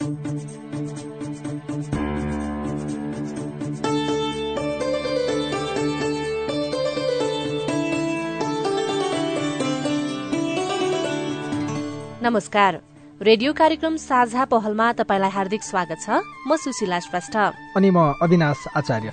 नमस्कार। रेडियो कार्यक्रम साझा पहलमा तपाईँलाई हार्दिक स्वागत छ। म सुशीला श्रेष्ठ। अनि म अविनाश आचार्य।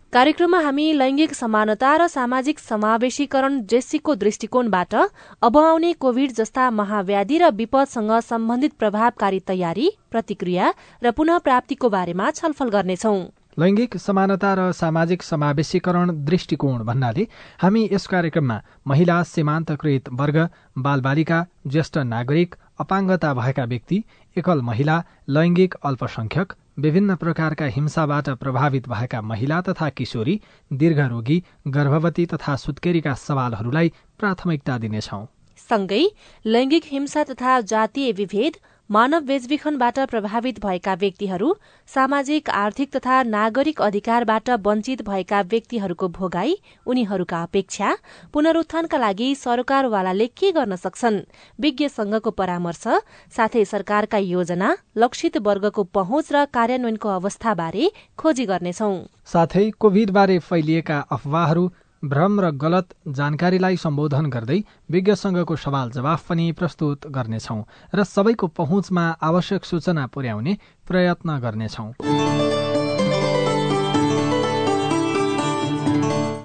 कार्यक्रममा हामी लैंगिक समानता र सामाजिक समावेशीकरण जेसीको दृष्टिकोणबाट अब आउने कोविड जस्ता महाव्याधि र विपदसँग सम्बन्धित प्रभावकारी तयारी प्रतिक्रिया र पुनः प्राप्तिको बारेमा छलफल गर्नेछौं। लैङ्गिक समानता र सामाजिक समावेशीकरण दृष्टिकोण भन्नाले हामी यस कार्यक्रममा महिला सीमान्तकृत वर्ग बालबालिका ज्येष्ठ नागरिक अपाङ्गता भएका व्यक्ति एकल महिला लैङ्गिक अल्पसंख्यक विभिन्न प्रकारका हिंसाबाट प्रभावित भएका महिला तथा किशोरी दीर्घरोगी गर्भवती तथा सुत्केरीका सवालहरूलाई प्राथमिकता दिनेछौ। सँगै लैङ्गिक हिंसा तथा जातीय विभेद मानव बेचबिखनबाट प्रभावित भएका व्यक्तिहरू सामाजिक आर्थिक तथा नागरिक अधिकारबाट वञ्चित भएका व्यक्तिहरूको भोगाई उनीहरूका अपेक्षा पुनरुत्थानका लागि सरकारवालाले के गर्न सक्छन्? विज्ञ संघको परामर्श साथै सरकारका योजना लक्षित वर्गको पहुँच र कार्यान्वयनको अवस्थाबारे खोजी गर्नेछौ। साथै कोभिडबारे फैलिएका अफवाहहरू भ्रम र गलत जानकारीलाई सम्बोधन गर्दै विज्ञसँगको सवाल जवाफ पनि प्रस्तुत गर्नेछौ र सबैको पहुँचमा आवश्यक सूचना पुर्याउने प्रयत्न गर्नेछौं।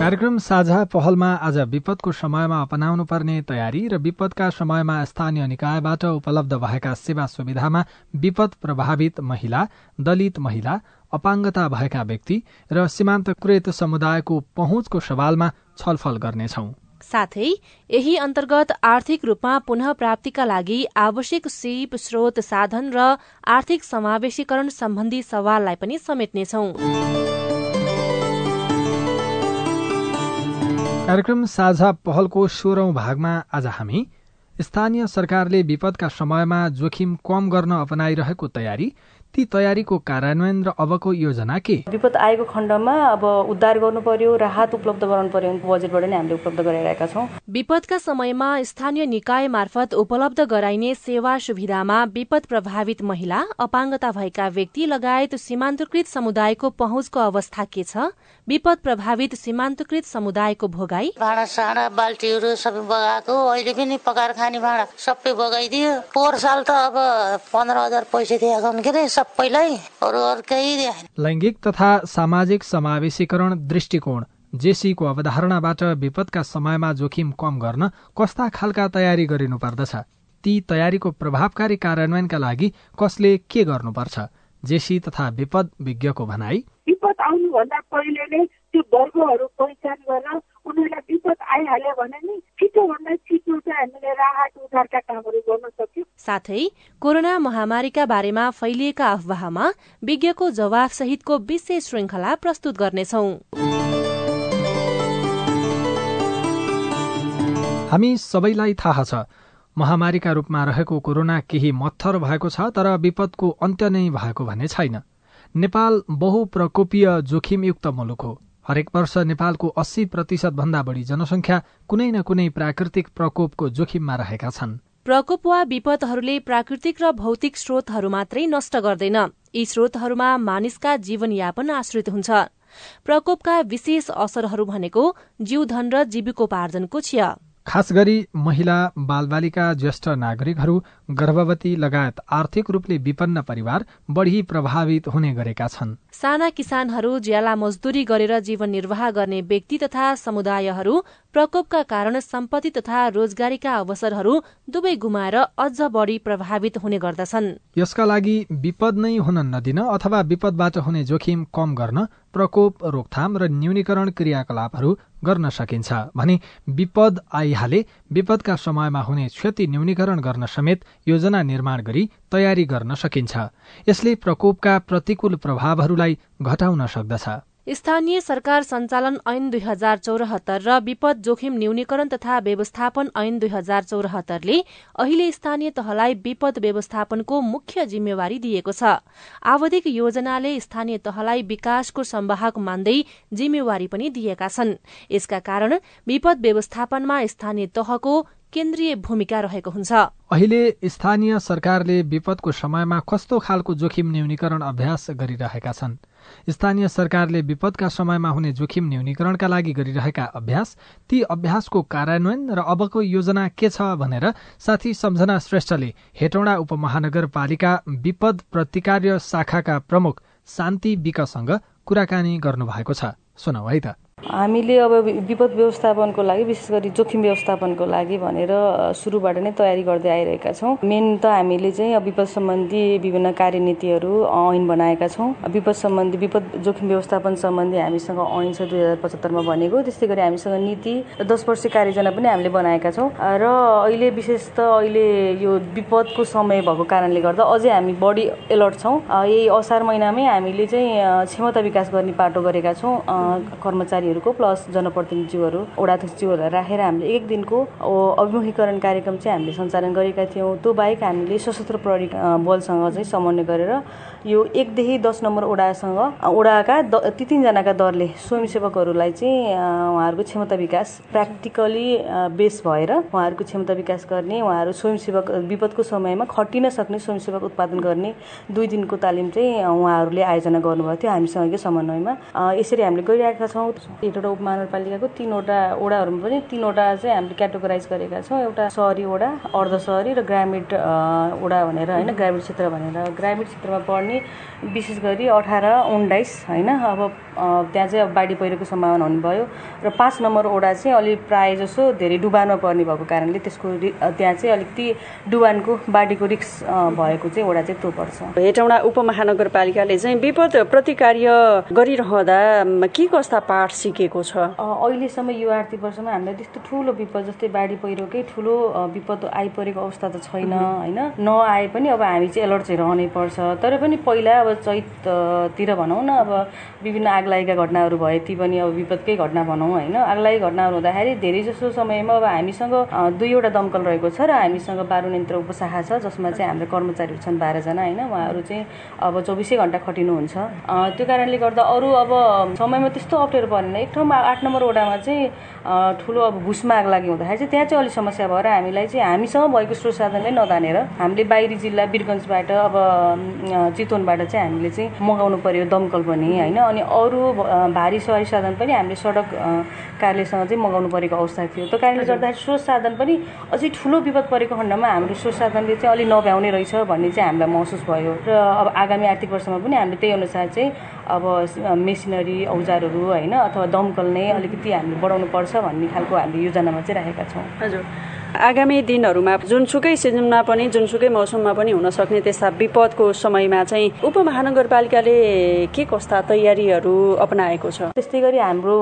कार्यक्रम साझा पहलमा आज विपदको समयमा अपनाउनु पर्ने तयारी र विपदका समयमा स्थानीय निकायबाट उपलब्ध भएका सेवा सुविधामा विपद प्रभावित महिला दलित महिला अपाङ्गता भएका व्यक्ति र सीमान्तकृत समुदायको पहुँचको सवालमा छलफल गर्नेछौ। साथै यही अन्तर्गत आर्थिक रूपमा पुनः प्राप्तिका लागि आवश्यक सिप स्रोत साधन र आर्थिक समावेशीकरण सम्बन्धी सवाललाई पनि समेट्नेछौं। कार्यक्रम साझा पहलको सोह्रौं भागमा आज हामी स्थानीय सरकारले विपदका समयमा जोखिम कम गर्न अपनाइरहेको तयारी ती तयारीको कार्यान्वयन र अबको योजना के? विपद आएको खण्डमा अब उद्धार गर्नु पर्यो राहत उपलब्ध गराउनु पर्यो बजेटबाट नै हामीले उपलब्ध गराइरहेका छौँ। विपदका समयमा स्थानीय निकाय मार्फत उपलब्ध गराइने सेवा सुविधामा विपद प्रभावित महिला अपाङ्गता भएका व्यक्ति लगायत सीमान्तकृत समुदायको पहुँचको अवस्था के छ? विपद प्रभावित सीमान्तकृत समुदायको भोगाई। भाँडा साँडा बाल्टीहरू सबै बगाएको। अहिले पनि पकाएर खाने भाँडा सबै बगाइदियो। पोहोर साल त अब पन्ध्र हजार पैसा दिएको के अरे सबैलाई। अरू अर्कै लैङ्गिक तथा सामाजिक समावेशीकरण दृष्टिकोण। जेसीको अवधारणाबाट विपदका समयमा जोखिम कम गर्न कस्ता खालका तयारी गरिनु पर्दछ ती तयारीको प्रभावकारी कार्यान्वयनका लागि कसले के गर्नुपर्छ? जेसी तथा विपद विज्ञको भनाई। विपद आउनुभन्दा पहिले नै त्यो वर्गहरू पहिचान गर्न उनीहरूलाई विपद आइहाल्यो भने नि छिटोभन्दा छिटो चाहिँ हामीले राहत उद्धारका कामहरू गर्न सक्यौँ। साथै कोरोना महामारीका बारेमा फैलिएका अफवाहमा विज्ञको जवाफ सहितको विशेष श्रृङ्खला प्रस्तुत गर्नेछौ। हामी सबैलाई थाहा छ महामारीका रूपमा रहेको कोरोना केही मत्थर भएको छ तर विपदको अन्त्य नै भएको भने छैन। नेपाल बहुप्रकोपीय जोखिमयुक्त मुलुक हो। हरेक वर्ष नेपालको अस्सी प्रतिशत भन्दा बढी जनसंख्या कुनै न कुनै प्राकृतिक प्रकोपको जोखिममा रहेका छन्। प्रकोप वा विपदहरूले प्राकृतिक र भौतिक स्रोतहरू मात्रै नष्ट गर्दैन। यी स्रोतहरूमा मानिसका जीवनयापन आश्रित हुन्छ। प्रकोपका विशेष असरहरू भनेको जीवधन र जीविकोपार्जनको छिय। खास गरी महिला बालबालिका ज्येष्ठ नागरिकहरू गर्भवती लगायत आर्थिक रूपले विपन्न परिवार बढ़ी प्रभावित हुने गरेका छन्। साना किसानहरू ज्याला मजदूरी गरेर जीवन निर्वाह गर्ने व्यक्ति तथा समुदायहरू प्रकोपका कारण सम्पत्ति तथा रोजगारीका अवसरहरू दुवै गुमाएर अझ बढ़ी प्रभावित हुने गर्दछन्। यसका लागि विपद नै हुन नदिन अथवा विपदबाट हुने जोखिम कम गर्न प्रकोप रोकथाम र न्यूनीकरण क्रियाकलापहरू गर्न सकिन्छ। भने विपद आइहाले विपदका समयमा हुने क्षति न्यूनीकरण गर्न समेत योजना निर्माण गरी तयारी गर्न सकिन्छ। यसले प्रकोपका प्रतिकूल प्रभावहरूलाई घटाउन सक्दछ। स्थानीय सरकार सञ्चालन ऐन दुई हजार चौरात्तर र विपद जोखिम न्यूनीकरण तथा व्यवस्थापन ऐन दुई हजार चौरात्तरले अहिले स्थानीय तहलाई विपद व्यवस्थापनको मुख्य जिम्मेवारी दिएको छ। आवधिक योजनाले स्थानीय तहलाई विकासको सम्वाहक मान्दै जिम्मेवारी पनि दिएका छन्। यसका कारण विपद व्यवस्थापनमा स्थानीय तहको केन्द्रीय भूमिका रहेको हुन्छ। अहिले स्थानीय सरकारले विपदको समयमा कस्तो खालको जोखिम न्यूनीकरण अभ्यास गरिरहेका छन्? स्थानीय सरकारले विपदका समयमा हुने जोखिम न्यूनीकरणका लागि गरिरहेका अभ्यास ती अभ्यासको कार्यान्वयन र अबको योजना के छ भनेर साथी सम्झना श्रेष्ठले हेटौँडा उपमहानगरपालिका विपद प्रतिकार्य शाखाका प्रमुख शान्ति विकसँग कुराकानी गर्नुभएको छ। सुनौ है त। हामीले अब विपद व्यवस्थापनको लागि विशेष गरी जोखिम व्यवस्थापनको लागि भनेर सुरुबाट नै तयारी गर्दै आइरहेका छौँ। मेन त हामीले चाहिँ विपद सम्बन्धी विभिन्न कार्यनीतिहरू ऐन बनाएका छौँ। विपद सम्बन्धी विपद जोखिम व्यवस्थापन सम्बन्धी हामीसँग ऐन छ दुई हजार पचहत्तरमा भनेको। त्यस्तै गरी हामीसँग नीति दस वर्ष कार्ययोजना पनि हामीले बनाएका छौँ। र अहिले विशेष त अहिले यो विपदको समय भएको कारणले गर्दा अझै हामी बढी एलर्ट छौँ। यही असार महिनामै हामीले चाहिँ क्षमता विकास गर्ने पाटो गरेका छौँ। कर्मचारी अधिकारीहरूको प्लस जनप्रतिनिधिज्यूहरू वडाध्यक्षज्यूहरूलाई राखेर हामीले एक दिनको अभिमुखीकरण कार्यक्रम चाहिँ हामीले सञ्चालन गरेका थियौँ। त्यो बाहेक हामीले सशस्त्र प्रहरी बलसँग चाहिँ समन्वय गरेर यो एकदेखि दस नम्बर ओडासँग ओडाका द ती तिनजनाका दरले स्वयंसेवकहरूलाई चाहिँ उहाँहरूको क्षमता विकास प्र्याक्टिकली बेस भएर उहाँहरूको क्षमता विकास गर्ने उहाँहरू स्वयंसेवक विपदको समयमा खटिन सक्ने स्वयंसेवक उत्पादन गर्ने दुई दिनको तालिम चाहिँ उहाँहरूले आयोजना गर्नुभएको थियो हामीसँगकै समन्वयमा। यसरी हामीले गरिरहेका छौँ। हेटौँडा उपमहानगरपालिकाको तिनवटा ओडाहरूमा पनि तिनवटा चाहिँ हामीले क्याटेगोराइज गरेका छौँ। एउटा सहरी ओडा अर्ध सहरी र ग्रामीण ओडा भनेर होइन ग्रामीण क्षेत्र भनेर। ग्रामीण क्षेत्रमा पढ्ने विशेष गरी अठार उन्नाइस होइन अब त्यहाँ चाहिँ अब बाढी पहिरोको सम्भावना हुने भयो र पाँच नम्बर ओडा चाहिँ अलिक प्रायः जसो धेरै डुबानमा पर्ने भएको कारणले त्यसको त्यहाँ चाहिँ अलिकति डुबानको बाढीको रिक्स भएको चाहिँ ओडा चाहिँ त्यो पर्छ हेटौँडा उपमहानगरपालिकाले चाहिँ विपद प्रतिकार्य गरिरहँदा के कस्ता पाठ सिकेको छ। अहिलेसम्म यो आर्थिक वर्षमा हामीलाई त्यस्तो ठुलो विपद जस्तै बाढी पहिरोकै ठुलो विपद आइपरेको अवस्था त छैन होइन? नआए पनि अब हामी चाहिँ एलर्ट चाहिँ रहनै पर्छ। तर पनि पहिला अब चैततिर भनौँ न अब विभिन्न आगलागीका घटनाहरू भए ती पनि अब विपदकै घटना भनौँ होइन? आगलागी घटनाहरू हुँदाखेरि धेरै जसो समयमा अब हामीसँग दुईवटा दमकल रहेको छ र हामीसँग बाह्र यन्त्र उपशाखा छ जसमा चाहिँ हाम्रो कर्मचारीहरू छन् बाह्रजना होइन? उहाँहरू चाहिँ अब चौबिसै घन्टा खटिनुहुन्छ। त्यो कारणले गर्दा अरू अब समयमा त्यस्तो अप्ठ्यारो परेन एक ठाउँमा आठ नम्बर वडामा चाहिँ ठुलो अब भुसमा आग लागि हुँदाखेरि चाहिँ त्यहाँ चाहिँ अलिक समस्या भएर हामीलाई चाहिँ हामीसँग भएको स्रोत साधनले नदानेर हामीले बाहिरी जिल्ला वीरगन्जबाट अब चितवनबाट चाहिँ हामीले चाहिँ मगाउनु पर्यो दमकल पनि होइन? अनि अरू भारी सवारी साधन पनि हामीले सडक कार्यसँग चाहिँ मगाउनु परेको अवस्था थियो। त्यो कारणले गर्दाखेरि स्रोत साधन पनि अझै ठुलो विपद परेको खण्डमा हाम्रो स्रोत साधनले चाहिँ अलिक नभ्याउने रहेछ भन्ने चाहिँ हामीलाई महसुस भयो। र अब आगामी आर्थिक वर्षमा पनि हामीले त्यही अनुसार चाहिँ अब मेसिनरी औजारहरू होइन अथवा दमकल नै अलिकति हामीले बढाउनु पर्छ भन्ने खालको हामीले योजनामा चाहिँ राखेका छौँ। हजुर। आगामी दिनहरूमा जुनसुकै सिजनमा पनि जुनसुकै मौसममा पनि हुन सक्ने त्यस्ता विपदको समयमा चाहिँ उपमहानगरपालिकाले के कस्ता तयारीहरू अपनाएको छ? त्यस्तै गरी हाम्रो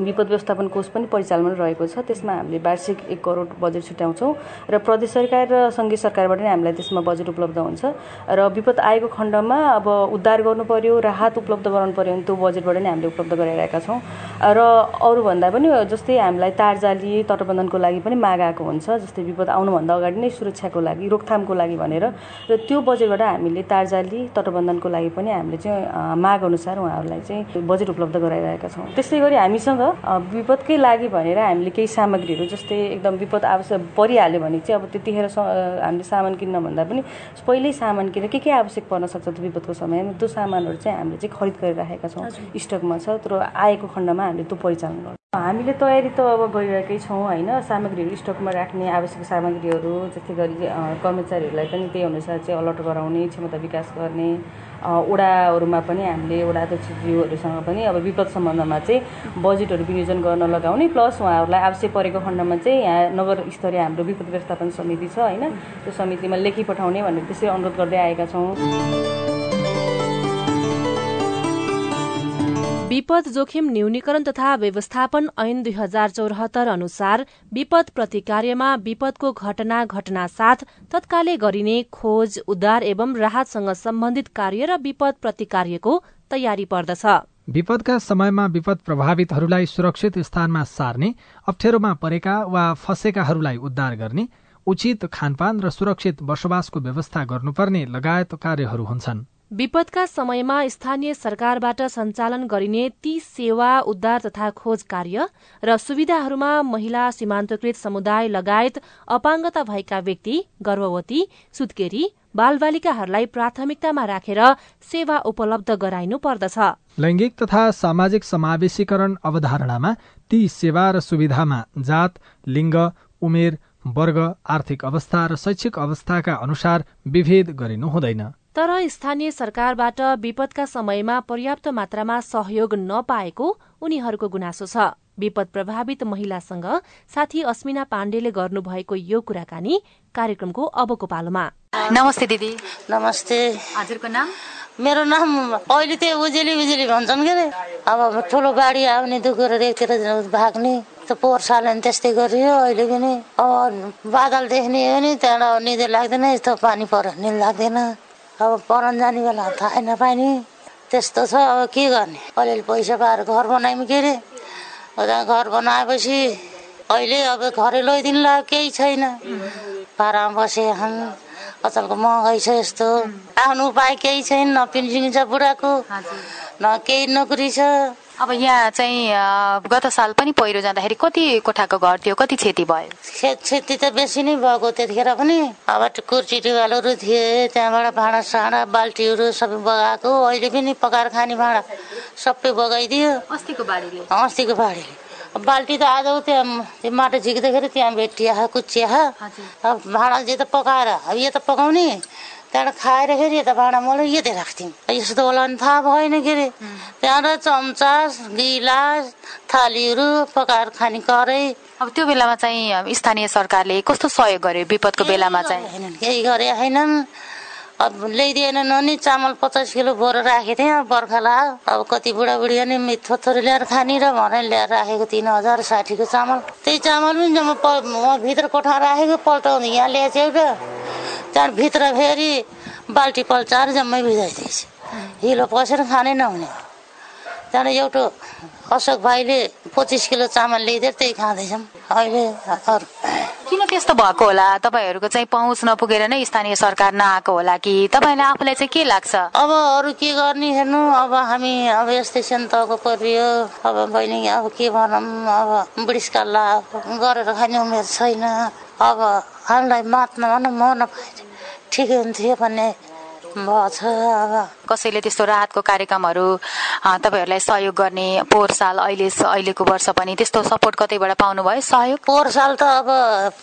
विपद व्यवस्थापन कोष पनि परिचालनमा रहेको छ। त्यसमा हामीले वार्षिक एक करोड बजेट छुट्याउँछौँ र प्रदेश सरकार र सङ्घीय सरकारबाट नै हामीलाई त्यसमा बजेट उपलब्ध हुन्छ। र विपद आएको खण्डमा अब उद्धार गर्नु पर्यो राहत उपलब्ध गराउनु पर्यो भने त्यो बजेटबाट नै हामीले उपलब्ध गराइरहेका छौँ। र अरूभन्दा पनि जस्तै हामीलाई तारजाली तटबन्धनको लागि पनि माग आएको हुन्छ जस्तै विपद आउनुभन्दा अगाडि नै सुरक्षाको लागि रोकथामको लागि भनेर। र त्यो बजेटबाट हामीले तारजाली तटबन्धनको लागि पनि हामीले चाहिँ माग अनुसार उहाँहरूलाई चाहिँ बजेट उपलब्ध गराइरहेका छौँ। त्यस्तै गरी हामीसँग विपदकै लागि भनेर हामीले केही सामग्रीहरू जस्तै एकदम विपद आवश्यक परिहाल्यो भने चाहिँ अब त्यतिखेर हामीले सामान किन्न भन्दा पनि पहिल्यै सामान किनेर के के आवश्यक पर्न सक्छ त्यो विपदको समयमा? त्यो सामानहरू चाहिँ हामीले चाहिँ खरिद गरिराखेका छौँ स्टकमा छ तर आएको खण्डमा हामीले त्यो परिचालन गर्छौँ। हामीले तयारी त अब गरिरहेकै छौँ होइन? सामग्रीहरू स्टकमा राख्ने आवश्यक सामग्रीहरू जस्तै गरी कर्मचारीहरूलाई पनि त्यही अनुसार चाहिँ अलर्ट गराउने क्षमता विकास गर्ने ओडाहरूमा पनि हामीले ओडा अध्यक्षज्यूहरूसँग पनि अब विपद सम्बन्धमा चाहिँ बजेटहरू विनियोजन गर्न लगाउने प्लस उहाँहरूलाई आवश्यक परेको खण्डमा चाहिँ यहाँ नगर स्तरीय हाम्रो विपद व्यवस्थापन समिति छ होइन? त्यो समितिमा लेखी पठाउने भनेर त्यसै अनुरोध गर्दै आएका छौँ। विपद जोखिम न्यूनीकरण तथा व्यवस्थापन ऐन दुई हजार चौरात्तर अनुसार विपद प्रतिकार्यमा विपदको घटना घटना साथ तत्कालै गरिने खोज उद्धार एवं राहतसँग सम्बन्धित कार्य र विपद प्रतिकार्यको तयारी पर्दछ। विपदका समयमा विपद प्रभावितहरूलाई सुरक्षित स्थानमा सार्ने अप्ठ्यारोमा परेका वा फँसेकाहरूलाई उद्धार गर्ने उचित खानपान र सुरक्षित बसोबासको व्यवस्था गर्नुपर्ने लगायत कार्यहरू हुन्छन्। विपदका समयमा स्थानीय सरकारबाट सञ्चालन गरिने ती सेवा उद्धार तथा खोज कार्य र सुविधाहरूमा महिला सीमान्तकृत समुदाय लगायत अपाङ्गता भएका व्यक्ति गर्भवती सुत्केरी बालबालिकाहरूलाई प्राथमिकतामा राखेर सेवा उपलब्ध गराइनु पर्दछ। लैंगिक तथा सामाजिक समावेशीकरण अवधारणामा ती सेवा र सुविधामा जात लिङ्ग उमेर वर्ग आर्थिक अवस्था र शैक्षिक अवस्थाका अनुसार विभेद गरिनु हुँदैन। तर स्थानीय सरकारबाट विपदका समयमा पर्याप्त मात्रामा सहयोग नपाएको उनीहरूको गुनासो छ। विपद प्रभावित महिलासँग साथी अस्मिना पाण्डेले गर्नुभएको यो कुराकानी कार्यक्रमको अबको पालोमा। नमस्ते दिदी। नमस्ते। हजुरको नाम? मेरो नाम अहिले त्यो उजेली उजेली भन्छन् के अब ठुलो बाढी आउने दुःख एकतिर भाग्ने त पोहोर साल त्यस्तै गरियो अहिले पनि। अब बादल देख्ने हो नि त्यहाँबाट निदो लाग्दैन यस्तो पानी पर निद लाग्दैन। अब परन जाने बेला थाहै नपाइने। त्यस्तो छ अब के गर्ने? अलिअलि पैसा पाएर घर बनायौँ के अरे? घर बनाएपछि अहिले अब घरै लैदिनु लाग्यो केही छैन। पारामा बसे अचलको महँगाइ छ यस्तो। आफ्नो उपाय केही छैन न पेन्सन छ बुढाको न केही नोकरी छ। अब यहाँ चाहिँ गत साल पनि पहिरो जाँदाखेरि कति कोठाको घर थियो कति क्षति भयो? क्षति त बेसी नै भएको त्यतिखेर पनि अब कुर्ची टिवालहरू थिए त्यहाँबाट भाँडा साँडा बाल्टीहरू सबै बगाएको अहिले पनि पकाएर खाने भाँडा सबै बगाइदियो। अस्तिको बाढीले अस्तिको बाढीले बाल्टी त आज त्यहाँ त्यो माटो झिक्दाखेरि त्यहाँ भेटिया कुचिया अब भाँडा जे त पकाएर अब यो त पकाउने। त्यहाँबाट खाएर फेरि यता भाँडा मलाई यतै राख्थ्यौँ यस्तो होला भने थाहा भएन के अरे त्यहाँबाट चम्चा गिलास थालीहरू पकाएर खाने करै. अब त्यो बेलामा चाहिँ स्थानीय सरकारले कस्तो सहयोग गर्यो? विपदको बेलामा चाहिँ? केही गरे होइनन् अब ल्याइदिएनन् नि चामल पचास किलो बोर राखेको थिएँ। बर्खा अब कति बुढाबुढी नि थोरै ल्याएर खाने र भनेर ल्याएर राखेको तिन हजार साठीको चामल। त्यही चामल पनि जम्मा भित्र कोठा राखेको पल्टाउँदै यहाँ ल्याएछ एउटा। भित्र फेरि बाल्टी पल्चाएर जम्मै भिजाइदिएछ। हिलो पसेर खानै नहुने। त्यहाँबाट एउटा अशोक भाइले पच्चिस किलो चामल ल्याइदिएर त्यही खाँदैछौँ अहिले किन त्यस्तो भएको होला? तपाईँहरूको चाहिँ पहुँच नपुगेर नै स्थानीय सरकार नआएको होला कि? तपाईँलाई आफूलाई चाहिँ के लाग्छ? अब अरू के गर्ने हेर्नु? अब हामी अब यस्तै सेन्तको परियो। अब बहिनी अब के भनौँ? अब बुढिसकालला गरेर खाने उमेर छैन। अब हामीलाई मात्न भनौँ म नपाए ठिकै हुन्थ्यो भन्ने अब कसैले त्यस्तो राहतको कार्यक्रमहरू तपाईँहरूलाई सहयोग गर्ने पोहोर साल अहिले अहिलेको वर्ष पनि त्यस्तो सपोर्ट कतैबाट पाउनुभयो? सहयोग? पोहोर साल त अब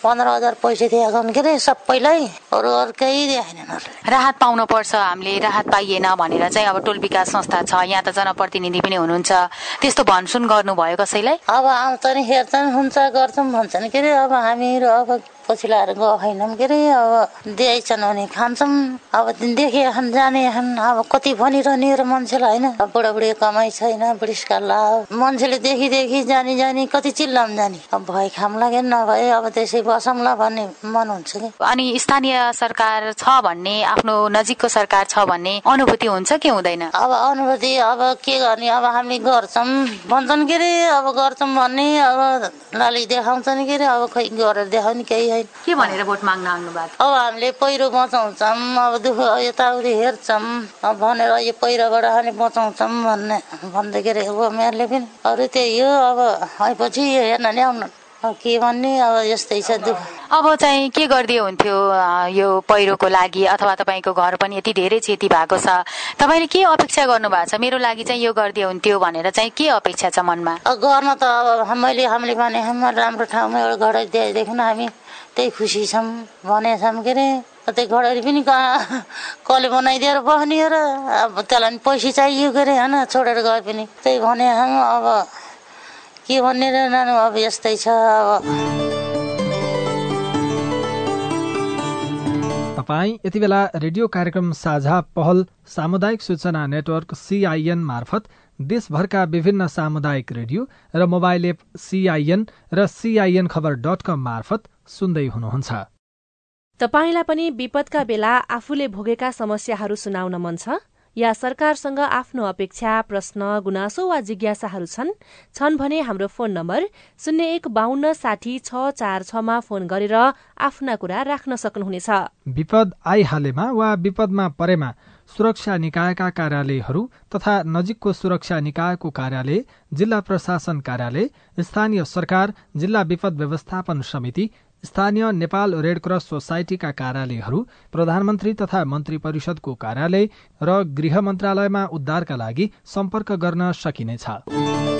पन्ध्र हजार पैसा दिएको के अरे सबैलाई। अरू अरू केही दिएन राहत पाउनु पर्छ हामीले राहत पाइएन भनेर चाहिँ अब टोल विकास संस्था छ यहाँ त जनप्रतिनिधि पनि हुनुहुन्छ। त्यस्तो भनसुन गर्नुभयो कसैलाई? अब आउँछ नि हेर्छन् हुन्छ गर्छौँ भन्छन् के अरे अब हामीहरू अब पछि लाएर गएनौँ के अरे अब दिएछन् भने खान्छौँ अब देखे जाने अब कति भनिरहने र मान्छेलाई होइन? बुढाबुढी कमाइ छैन बुढिसकाल मान्छेले देखि देखि जानी जानी कति चिल्लाम जाने। अब भए खाम लाग्यो नभए अब त्यसै बसौँला भन्ने मन हुन्छ कि? अनि स्थानीय सरकार छ भन्ने आफ्नो नजिकको सरकार छ भन्ने अनुभूति हुन्छ कि हुँदैन? अब अनुभूति अब के गर्ने? अब हामी गर्छौँ। भन्छन् के अरे अब गर्छौँ भन्ने अब लाली देखाउँछन् के अरे अब खै गरेर देखाउने केही के भनेर भोट माग्न आउनु भएको अब हामीले पहिरो बचाउँछौँ अब दुःख यताउति हेर्छौँ अब भनेर यो पहिरोबाट अनि बचाउँछौँ भन्ने भन्दाखेरि उमेरले पनि अरू त्यही हो अब आएपछि यो हेर्न ल्याउनु के भन्ने अब यस्तै छ दुःख अब चाहिँ के गरिदियो हुन्थ्यो यो पहिरोको लागि अथवा तपाईँको घर पनि यति धेरै क्षति भएको छ तपाईँले के अपेक्षा गर्नु भएको छ मेरो लागि चाहिँ यो गरिदियो हुन्थ्यो भनेर चाहिँ के अपेक्षा छ मनमा गर्न त अब मैले हामीले भने राम्रो ठाउँमा एउटा घर दिएदेखि हामी त्यही खुसी छौँ भनेछौँ के अरे त्यही घडरी पनि कसले बनाइदिएर बस्ने र? अब त्यसलाई पनि पैसा चाहियो के अरे होइन? छोडेर गए पनि। त्यही भने अब के भन्ने र नानु अब यस्तै छ अब। तपाईँ यति बेला रेडियो कार्यक्रम साझा पहल सामुदायिक सूचना नेटवर्क सिआइएन मार्फत देशभरका विभिन्न सामुदायिक रेडियो र मोबाइल एप सिआइएन र सिआइएन खबर डट कम मार्फत सुन्दै हुनुहुन्छ। तपाईँलाई पनि विपदका बेला आफूले भोगेका समस्याहरू सुनाउन मन छ? या सरकारसँग आफ्नो अपेक्षा प्रश्न गुनासो वा जिज्ञासाहरू छन्? छन् भने हाम्रो फोन नम्बर शून्य एक बाहन्न साठी छ चार छमा फोन गरेर आफ्ना कुरा राख्न सक्नुहुनेछ। विपद आइहालेमा वा विपदमा परेमा सुरक्षा निकायका कार्यालयहरू तथा नजिकको सुरक्षा निकायको कार्यालय जिल्ला प्रशासन कार्यालय स्थानीय सरकार जिल्ला विपद व्यवस्थापन समिति स्थानीय नेपाल रेडक्रस सोसाइटीका कार्यालयहरू प्रधानमन्त्री तथा मन्त्री परिषदको कार्यालय र गृह मन्त्रालयमा उद्धारका लागि सम्पर्क गर्न सकिनेछ।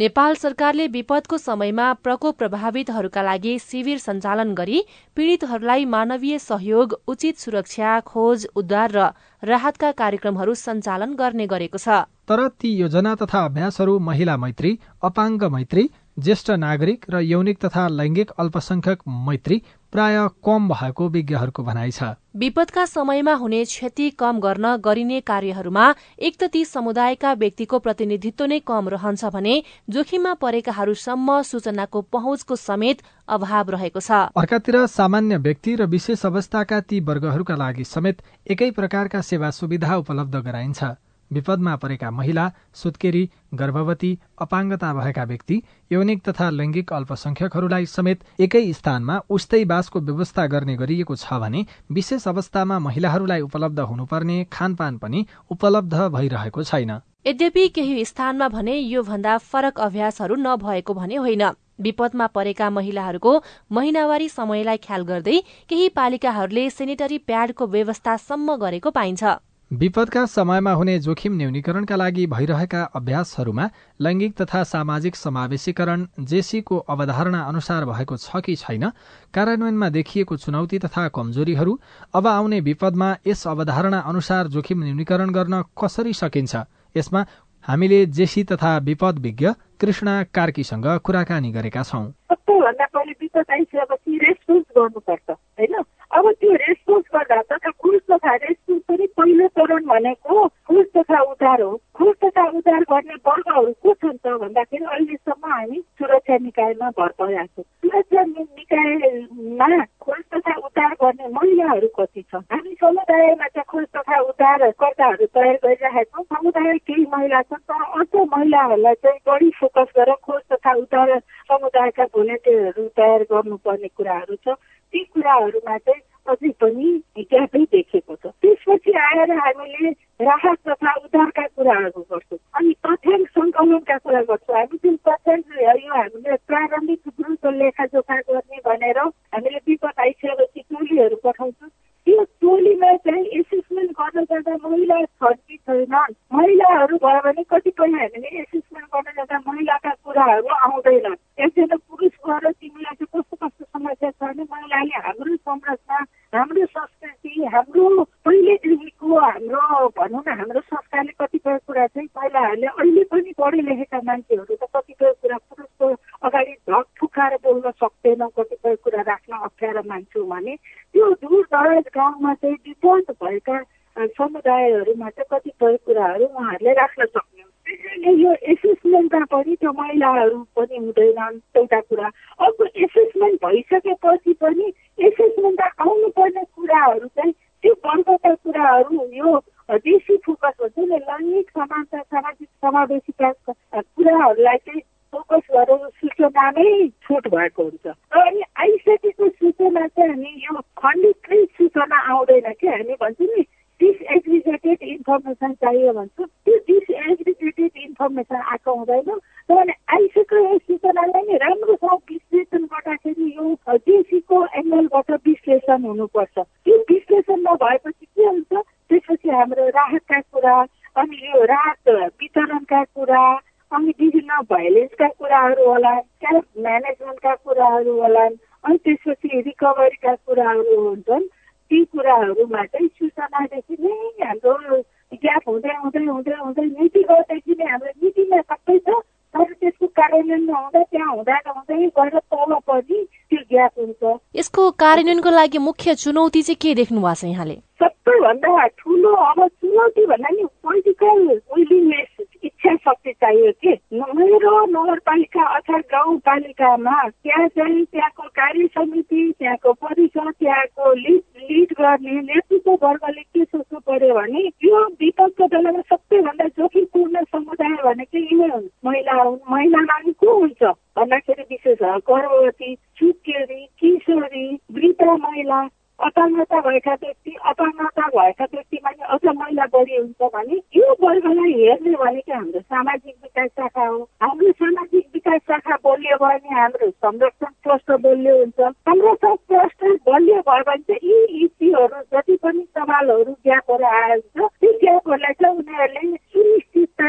नेपाल सरकारले विपदको समयमा प्रकोप प्रभावितहरूका लागि शिविर सञ्चालन गरी पीड़ितहरूलाई मानवीय सहयोग उचित सुरक्षा खोज उद्धार र राहतका कार्यक्रमहरू सञ्चालन गर्ने गरेको छ। तर ती योजना तथा अभ्यासहरू महिला मैत्री अपाङ्ग मैत्री ज्येष्ठ नागरिक र यौनिक तथा लैङ्गिक अल्पसंख्यक मैत्री प्राय कम भएको विज्ञहरूको भनाइ छ। विपदका समयमा हुने क्षति कम गर्न गरिने कार्यहरूमा एक त ती समुदायका व्यक्तिको प्रतिनिधित्व नै कम रहन्छ भने जोखिममा परेकाहरूसम्म सूचनाको पहुँचको समेत अभाव रहेको छ। अर्कातिर सामान्य व्यक्ति र विशेष अवस्थाका ती वर्गहरूका लागि समेत एकै प्रकारका सेवा सुविधा उपलब्ध गराइन्छ। विपदमा परेका महिला सुत्केरी गर्भवती अपाङ्गता भएका व्यक्ति यौनिक तथा लैङ्गिक अल्पसंख्यकहरूलाई समेत एकै स्थानमा उस्तै बासको व्यवस्था गर्ने गरिएको छ भने विशेष अवस्थामा महिलाहरूलाई उपलब्ध हुनुपर्ने खानपान पनि उपलब्ध भइरहेको छैन। यद्यपि केही स्थानमा भने यो भन्दा फरक अभ्यासहरू नभएको भने होइन। विपदमा परेका महिलाहरूको महिनावारी समयलाई ख्याल गर्दै केही पालिकाहरूले सेनिटरी प्याडको व्यवस्थासम्म गरेको पाइन्छ। विपदका समयमा हुने जोखिम न्यूनीकरणका लागि भइरहेका अभ्यासहरूमा लैङ्गिक तथा सामाजिक समावेशीकरण जेसीको अवधारणा अनुसार भएको छ कि छैन कार्यान्वयनमा देखिएको चुनौती तथा कमजोरीहरू अब आउने विपदमा यस अवधारणा अनुसार जोखिम न्यूनीकरण गर्न कसरी सकिन्छ? यसमा हामीले जेसी तथा विपद विज्ञ कृष्ण कार्कीसँग कुराकानी गरेका छौँ। सबैभन्दा पहिले विपद आइसकेपछि रेस्पोन्स गर्नुपर्छ होइन? अब त्यो रेस्पोन्स गर्दा तथा खोज तथा रेस्पोन्स पनि पहिलो चरण भनेको खोज तथा उद्धार हो। खोज तथा उद्धार गर्ने वर्गहरू को छन् त भन्दाखेरि अहिलेसम्म हामी सुरक्षा निकायमा भर परेका छौँ। सुरक्षा निकायमा खोज तथा उद्धार गर्ने महिलाहरू कति छ हामी समुदायमा चाहिँ खोज तथा उद्धारकर्ताहरू तयार गरिरहेका छौँ। समुदाय केही महिला छन् तर अझ महिलाहरूलाई चाहिँ बढी फोकस गरेर खोज तथा उद्धार समुदायका भोलिन्टियरहरू तयार गर्नुपर्ने कुराहरू छ। ती कुराहरूमा चाहिँ अझै पनि ग्यापै देखेको छ। त्यसपछि आएर हामीले राहत तथा उद्धारका कुराहरू गर्छौँ। अनि तथ्याङ्क सङ्कलनका कुरा गर्छौँ। हामी जुन तथ्याङ्क यो हामीले प्रारम्भिक द्रुत लेखाजोखा गर्ने भनेर हामीले विपद आइसकेपछि टोलीहरू पठाउँछौँ। त्यो टोलीमा चाहिँ एसेसमेन्ट गर्न जाँदा महिला छन् कि छैनन्। महिलाहरू भयो भने कतिपय हामीले एसेसमेन्ट गर्न जाँदा महिलाका कुराहरू आउँदैनन्। एकजना पुरुष गएर तिमीलाई चाहिँ कस्तो कस्तो समस्या छ भने महिलाले हाम्रो संरचना हाम्रो संस्कृति हाम्रो पहिलेदेखिको हाम्रो भनौँ न हाम्रो संस्कारले कतिपय कुरा चाहिँ महिलाहरूले अहिले पनि पढे लेखेका मान्छेहरू त कतिपय कुरा पुरुषको अगाडि ढक फुकाएर बोल्न सक्दैनौँ कतिपय कुरा राख्न अप्ठ्यारो मान्छौँ भने। त्यो दूर दराज गाउँमा चाहिँ डिफल्ट भएका समुदायहरूमा चाहिँ कतिपय कुराहरू उहाँहरूले राख्न सक्ने त्यसैले यो एसेसमेन्टमा पनि त्यो महिलाहरू पनि हुँदैनन् एउटा कुरा। अर्को एसेसमेन्ट भइसकेपछि पनि कुराहरू चाहिँ त्यो वर्गका कुराहरू यो देशी फोकस हुन्छ नि लैङ्गिक समानता सामाजिक समावेशिता कुराहरूलाई चाहिँ फोकस गरेर सूचनामै छुट भएको हुन्छ। र अनि आइसकेको सूचना चाहिँ हामी यो खण्डितकै सूचना आउँदैन कि हामी भन्छौँ नि डिसएग्रिगेटेड इन्फर्मेसन चाहियो भन्छौँ। त्यो डिसएग्रिगेटेड इन्फर्मेसन आएको हुँदैन। किनभने आइसकेको सूचनालाई नै राम्रोसँग विश्लेषण गर्दाखेरि यो जेसीको एङ्गलबाट विश्लेषण हुनुपर्छ। विश्लेषण नभएपछि के हुन्छ? त्यसपछि हाम्रो राहतका कुरा अनि यो राहत वितरणका कुरा अनि विभिन्न भाइलेन्सका कुराहरू होला सेल्फ म्यानेजमेन्टका कुराहरू होला अनि त्यसपछि रिकभरीका कुराहरू हुन्छन्। ती कुराहरूमा चाहिँ सूचनादेखि नै हाम्रो ग्याप हुँदै हुँदै हुँदै हुँदै नीतिगतदेखि नै हाम्रो नीतिमा सबै छ। तर त्यसको कार्यान्वयन नहुँदा त्यहाँ हुँदा नहुँदै गएर तल पनि ग्याप हुन्छ। यसको कार्यान्वयनको लागि मुख्य चुनौती चाहिँ के देख्नु भएको छ यहाँले? सबैभन्दा ठुलो अब चुनौती भन्दा नि पोलिटिकल विलिङनेस इच्छा शक्ति चाहियो कि? मेरो नगरपालिका अथवा गाउँपालिकामा त्यहाँ चाहिँ त्यहाँको कार्य समिति त्यहाँको परिषद त्यहाँको लिड लिड गर्ने नेतृत्व वर्गले के सोच्नु पर्यो भने यो विपदको बेलामा सबैभन्दा जोखिमपूर्ण समुदाय भनेको यिनै हुन्। महिला हुन् महिलामा को हुन्छ? भन्दाखेरि विशेष गर्भवती सुत्केरी किशोरी वृद्ध महिला अपाङ्गता भएका व्यक्ति अपाङ्गता भएका व्यक्तिमा नि अझ महिला बढी हुन्छ भने यो वर्गलाई हेर्ने भनेको हाम्रो सामाजिक विकास शाखा हो। हाम्रो सामाजिक विकास शाखा बलियो भयो भने हाम्रो संरक्षण ट्रस्ट बलियो हुन्छ। संरक्षण ट्रस्ट बलियो भयो भने चाहिँ यी इस्युहरू जति पनि सवालहरू ग्यापहरू आएको छ ती ग्यापहरूलाई चाहिँ उनीहरूले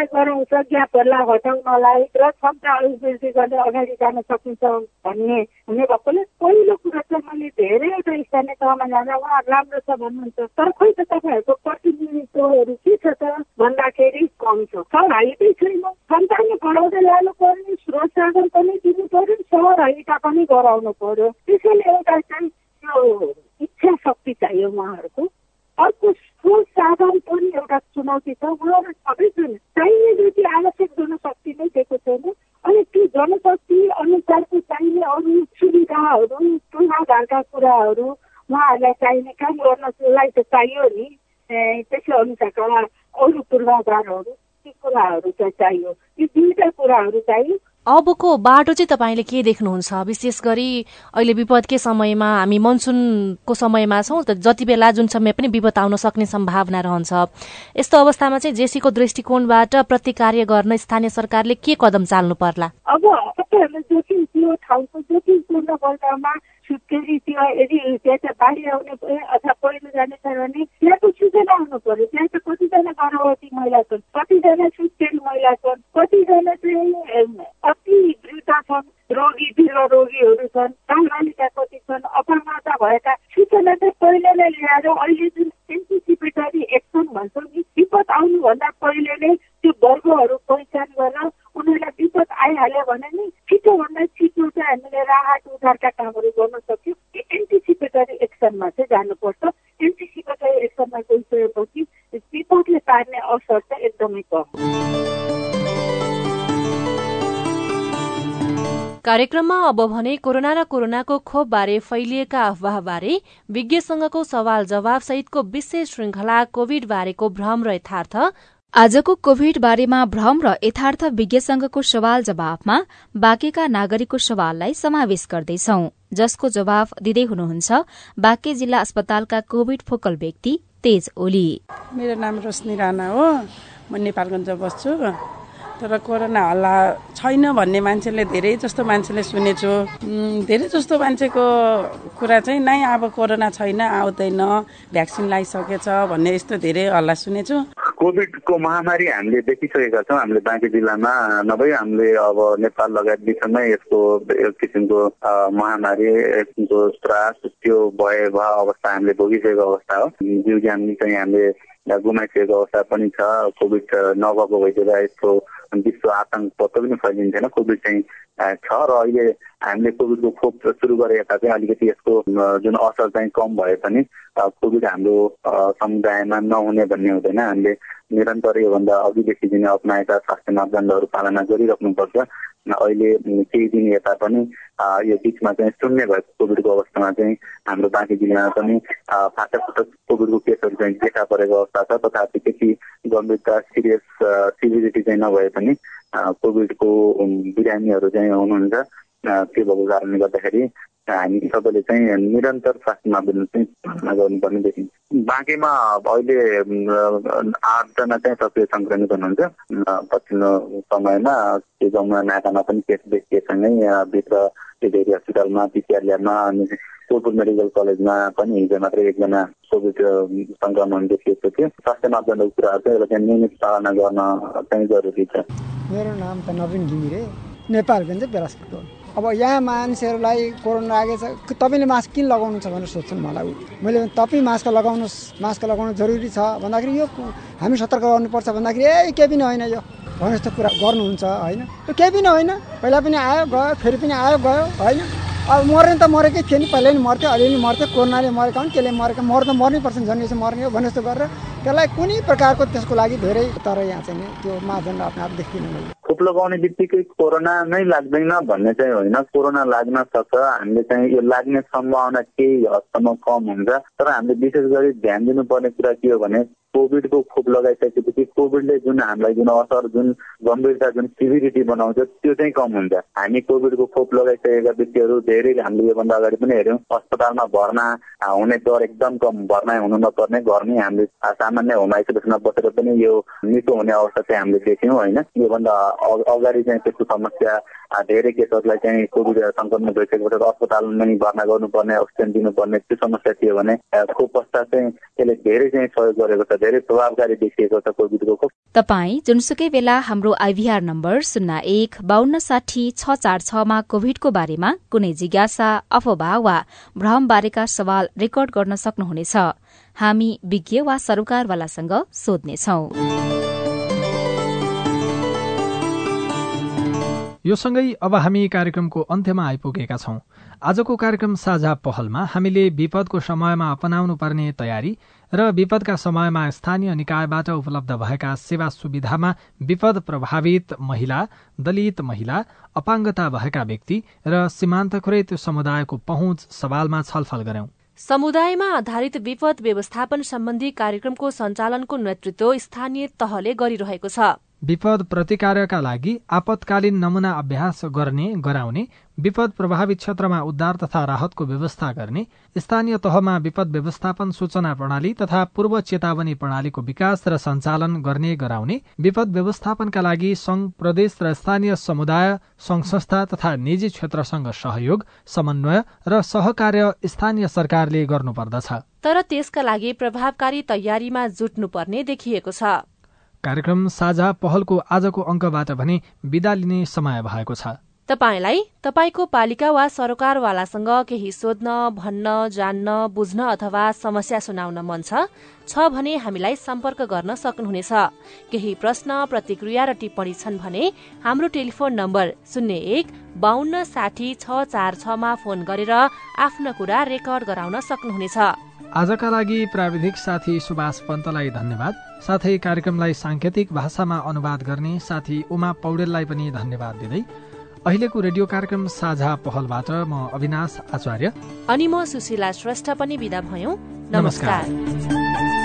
सुनिश्चितता गराउँछ ग्यापहरूलाई हटाउनलाई र क्षमता अभिवृद्धि गर्ने अगाडि जान सकिन्छ भन्ने हुने भएकोले पहिलो कुरा चाहिँ मैले धेरैवटा स्थानीय तहमा जाँदा उहाँहरू राम्रो छ भन्नुहुन्छ। तर खोइ त तपाईँहरूको प्रतिनिधित्वहरू के छ त भन्दाखेरि कम छ। सर हाइटै छैन। सन्तान पढाउँदै लानु पर्यो स्रोत साधन पनि दिनु पर्यो सहर हाइटा पनि गराउनु पर्यो। त्यसैले एउटा चाहिँ त्यो इच्छा शक्ति चाहियो उहाँहरूको। अर्को स्रोत साधन पनि एउटा चुनौती छ। उहाँहरू सबैजना चाहिने जति आवश्यक जनशक्ति नै दिएको छैन। अनि त्यो जनशक्ति अनुसारको चाहिने अरू सुविधाहरू पूर्वाधारका कुराहरू उहाँहरूलाई चाहिने काम गर्नलाई त चाहियो नि। त्यसै अनुसारका अरू पूर्वाधारहरू ती कुराहरू चाहिँ चाहियो। ती दुईवटा कुराहरू चाहियो अबको बाटो चाहिँ तपाईँले के देख्नुहुन्छ? विशेष गरी अहिले विपदकै समयमा हामी मनसुनको समयमा छौँ जति बेला जुन समय पनि विपद आउन सक्ने सम्भावना रहन्छ। यस्तो अवस्थामा चाहिँ जेसीको दृष्टिकोणबाट प्रतिकार्य गर्न स्थानीय सरकारले के कदम चाल्नु पर्ला? अब सुत्केरी त्यो यदि त्यहाँ चाहिँ बाढी आउने अथवा पहिरो जाने छ भने त्यहाँको सूचना आउनु पर्यो त्यहाँ चाहिँ कतिजना गर्भवती महिला छन् कतिजना सुत्केरी महिला छन् कतिजना चाहिँ अति वृद्ध छन् रोगी दीर्घ रोगीहरू छन् बालबालिका कति छन् अपाङ्गता भएका। सूचना चाहिँ पहिले नै ल्याएर अहिले जुन एन्टिसिपेटरी एक्सन भन्छौँ नि विपद आउनुभन्दा पहिले नै त्यो वर्गहरू पहिचान गरेर उनीहरूलाई विपद आइहाल्यो भने नि छिटोभन्दा छिटो चाहिँ हामीले राहत उद्धारका कामहरू गर्न सक्यौँ। एन्टिसिपेटरी एक्सनमा चाहिँ जानुपर्छ। एन्टिसिपेटरी एक्सनमा गइसकेपछि विपदले पार्ने असर चाहिँ एकदमै कम। कार्यक्रममा अब भने कोरोना र कोरोनाको खोपबारे फैलिएका अफवाहबारे विज्ञसँगको सवाल जवाब सहितको विशेष श्रृंखला कोविड बारेको भ्रम र यथार्थ आजको कोविड बारेमा भ्रम र यथार्थ विज्ञसँगको सवाल जवाफमा बाँकेका नागरिकको सवाललाई समावेश गर्दैछौ। जसको जवाफ दिँदै हुनुहुन्छ बाँके जिल्ला अस्पतालका कोविड फोकल व्यक्ति तेज ओली। मेरो नाम रोशनी राणा हो। म नेपालगञ्ज बस्छु। तर कोरोना हल्ला छैन भन्ने मान्छेले धेरै जस्तो मान्छेले सुनेछु। धेरै जस्तो मान्छेको कुरा चाहिँ नै अब कोरोना छैन आउँदैन भ्याक्सिन लगाइसकेछ भन्ने यस्तो धेरै हल्ला सुनेछु। कोभिडको महामारी हामीले देखिसकेका छौँ हामीले बाँकी जिल्लामा नभई हामीले अब नेपाल लगायत विश्वमै यसको एक किसिमको महामारी एक किसिमको त्रास त्यो भए अवस्था हामीले भोगिसकेको अवस्था हो। जीव ज्यान चाहिँ हामीले गुमाइसकेको अवस्था पनि छ। कोभिड नभएको भइदिएर यसको विश्व आतङ्क पत्तो पनि फैलिन्थेन। कोभिड चाहिँ छ र अहिले हामीले कोभिडको खोप सुरु गरेका चाहिँ अलिकति यसको जुन असर चाहिँ कम भए पनि कोभिड हाम्रो समुदायमा नहुने भन्ने हुँदैन। हामीले निरन्तर योभन्दा अघिदेखि दिन अप्नाएका स्वास्थ्य मापदण्डहरू पालना गरिराख्नुपर्छ। अहिले केही दिन यता पनि यो बिचमा चाहिँ शून्य भएको कोभिडको अवस्थामा चाहिँ हाम्रो बाँकी जिल्लामा पनि फाटक फाटक कोभिडको केसहरू चाहिँ देखा परेको अवस्था छ। तथापि त्यति गम्भीरता सिरियस सिभिरिटी चाहिँ नभए पनि कोभिडको बिरामीहरू चाहिँ हुनुहुन्छ। त्यो भएको कारणले गर्दाखेरि हामी सबैले चाहिँ निरन्तर स्वास्थ्य मापदण्ड चाहिँ पालना गर्नुपर्ने देखिन्छ। बाँकीमा अहिले आठजना चाहिँ सक्रिय सङ्क्रमित हुनुहुन्छ। पछिल्लो समयमा त्यो जमुना नाकामा पनि केस देखिएसँगै भित्र डेरी हस्पिटलमा पिसिआर ल्याबमा अनि कोलपुर मेडिकल कलेजमा पनि हिजो मात्रै एकजना कोभिड सङ्क्रमण देखिएको थियो। स्वास्थ्य मापदण्डको कुराहरू चाहिँ यसलाई नियमित पालना गर्न चाहिँ जरुरी छ। मेरो नाम त नवीन घिमिरे। नेपालगञ्ज बेलासपुर अब यहाँ मान्छेहरूलाई कोरोना लागेछ तपाईँले मास्क किन लगाउनु छ भनेर सोध्छन् मलाई। मैले तपाईँ मास्क लगाउनुहोस् मास्क लगाउनु जरुरी छ। भन्दाखेरि यो हामी सतर्क गर्नुपर्छ। भन्दाखेरि ए केही पनि होइन यो। भने जस्तो कुरा गर्नुहुन्छ होइन। त्यो केही पनि होइन। पहिला पनि आयो गयो फेरि पनि आयो गयो होइन। अब मर्ने त मरेकै थियो नि। पहिला नि मर्थ्यो अलिअलि मर्थ्यो। कोरोनाले मरेका हुन् त्यसले मरेको। मर्न मर्नै पर्छ झन् यसो मर्ने हो भने जस्तो गरेर त्यसलाई कुनै प्रकारको त्यसको लागि धेरै तर यहाँ चाहिँ त्यो मापदण्ड आफ्नो आप देखिनु मैले लगाउने बित्तिकै कोरोना नै लाग्दैन भन्ने चाहिँ होइन। कोरोना लाग्न सक्छ हामीले चाहिँ यो लाग्ने सम्भावना केही हदसम्म कम हुन्छ। तर हामीले विशेष गरी ध्यान दिनुपर्ने कुरा के हो भने कोभिडको खोप लगाइसकेपछि कोभिडले जुन हामीलाई जुन असर जुन गम्भीरता जुन सिभिरिटी बनाउँछ त्यो चाहिँ कम हुन्छ। हामी कोभिडको खोप लगाइसकेका व्यक्तिहरू धेरै हामीले योभन्दा अगाडि पनि हेऱ्यौँ। अस्पतालमा भर्ना हुने दर एकदम कम भर्ना हुनु नपर्ने घरमै हामीले सामान्य होम आइसोलेसनमा बसेर पनि यो निको हुने अवस्था चाहिँ हामीले देख्यौँ होइन? योभन्दा अगाडि चाहिँ त्यस्तो समस्या धेरै केसहरूलाई चाहिँ कोभिड सङ्क्रमण भइसकेपछि अस्पतालमा नै भर्ना गर्नुपर्ने अक्सिजन दिनुपर्ने त्यो समस्या थियो भने खोप पश्चात चाहिँ त्यसले धेरै चाहिँ सहयोग गरेको छ धेरै प्रभावकारी देखिएको छ कोभिडको खोप। तपाई जुनसुकै बेला हाम्रो आइभीआर नम्बर शून्य एक बान्न साठी छ चार छमा कोभिडको बारेमा कुनै जिज्ञासा अफवाह वा भ्रम बारेका सवाल रेकर्ड गर्न सक्नुहुनेछ। हामी विज्ञ वा सरकारवालासँग सोध्नेछौं। यो सँगै अब हामी कार्यक्रमको अन्त्यमा आइपुगेका छौं। आजको कार्यक्रम साझा पहलमा हामीले विपदको समयमा अपनाउनु पर्ने तयारी र विपदका समयमा स्थानीय निकायबाट उपलब्ध भएका सेवा सुविधामा विपद प्रभावित महिला दलित महिला अपाङ्गता भएका व्यक्ति र सीमान्तकृत समुदायको पहुँच सवालमा छलफल गर्यौं समुदायमा आधारित विपद व्यवस्थापन सम्बन्धी कार्यक्रमको सञ्चालनको नेतृत्व स्थानीय तहले गरिरहेको छ। विपद प्रतिकारका लागि आपतकालीन नमुना अभ्यास गर्ने गराउने विपद प्रभावित क्षेत्रमा उद्धार तथा राहतको व्यवस्था गर्ने स्थानीय तहमा विपद व्यवस्थापन सूचना प्रणाली तथा पूर्व चेतावनी प्रणालीको विकास र सञ्चालन गर्ने गराउने विपद व्यवस्थापनका लागि संघ प्रदेश र स्थानीय समुदाय संघ संस्था तथा निजी क्षेत्रसँग सहयोग समन्वय र सहकार्य स्थानीय सरकारले गर्नुपर्दछ। तर त्यसका लागि प्रभावकारी तयारीमा जुट्नुपर्ने देखिएको छ। कार्यक्रम साझा पहलको आजको अङ्कबाट भने विदा लिने समय भएको छ। तपाईँलाई तपाईँको पालिका वा सरकारवालासँग केही सोध्न भन्न जान्न बुझ्न अथवा समस्या सुनाउन मन छ? छ भने हामीलाई सम्पर्क गर्न सक्नुहुनेछ। केही प्रश्न प्रतिक्रिया र टिप्पणी छन् भने हाम्रो टेलिफोन नम्बर शून्य एक बान्न साठी छ चार छमा फोन गरेर आफ्नो कुरा रेकर्ड गराउन सक्नुहुनेछ। आजका लागि प्राविधिक साथी सुभाष पन्तलाई धन्यवाद। साथै कार्यक्रमलाई साङ्केतिक भाषामा अनुवाद गर्ने साथी उमा पौडेललाई पनि धन्यवाद दिँदै अहिलेको रेडियो कार्यक्रम साझा पहलबाट म अविनाश आचार्य। अनि म सुशीला श्रेष्ठ पनि विदा भयौं। नमस्कार, नमस्कार।